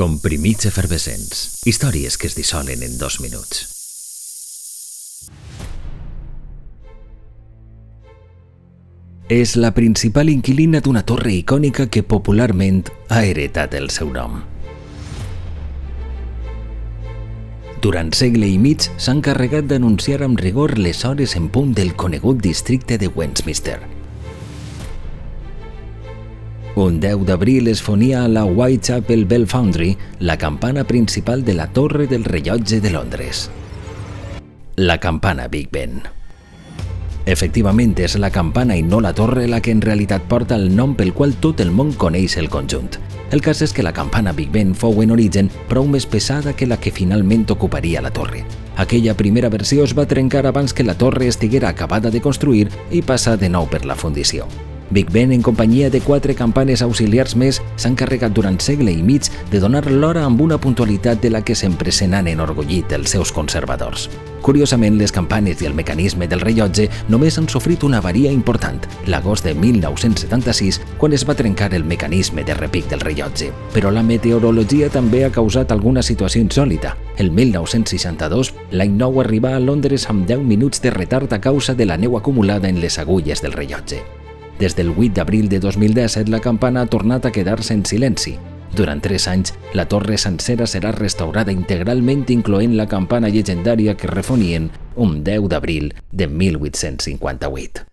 Comprimits efervescents. Històries que es dissolen en dos minuts. És la principal inquilina d'una torre icònica que popularment ha heretat el seu nom. Durant segle i mig s'ha encarregat d'anunciar amb rigor les hores en punt del conegut districte de Westminster. Un 10 d'abril es fonia a la Whitechapel Bell Foundry la campana principal de la Torre del Rellotge de Londres. La campana Big Ben. Efectivament, és la campana i no la torre la que en realitat porta el nom pel qual tot el món coneix el conjunt. El cas és que la campana Big Ben fou en origen prou més pesada que la que finalment ocuparia la torre. Aquella primera versió es va trencar abans que la torre estiguera acabada de construir i passar de nou per la fundició. Big Ben, en companyia de quatre campanes auxiliars més, s'ha encarregat durant segle i mig de donar l'hora amb una puntualitat de la que sempre se n'han enorgullit els seus conservadors. Curiosament, les campanes i el mecanisme del rellotge només han sofrit una avaria important, l'agost de 1976, quan es va trencar el mecanisme de repic del rellotge. Però la meteorologia també ha causat alguna situació insòlita. El 1962, l'any nou arribà a Londres amb 10 minuts de retard a causa de la neu acumulada en les agulles del rellotge. Des del 8 d'abril de 2017, la campana ha tornat a quedar-se en silenci. Durant tres anys, la torre sencera serà restaurada integralment incloent la campana llegendària que refonien un 10 d'abril de 1858.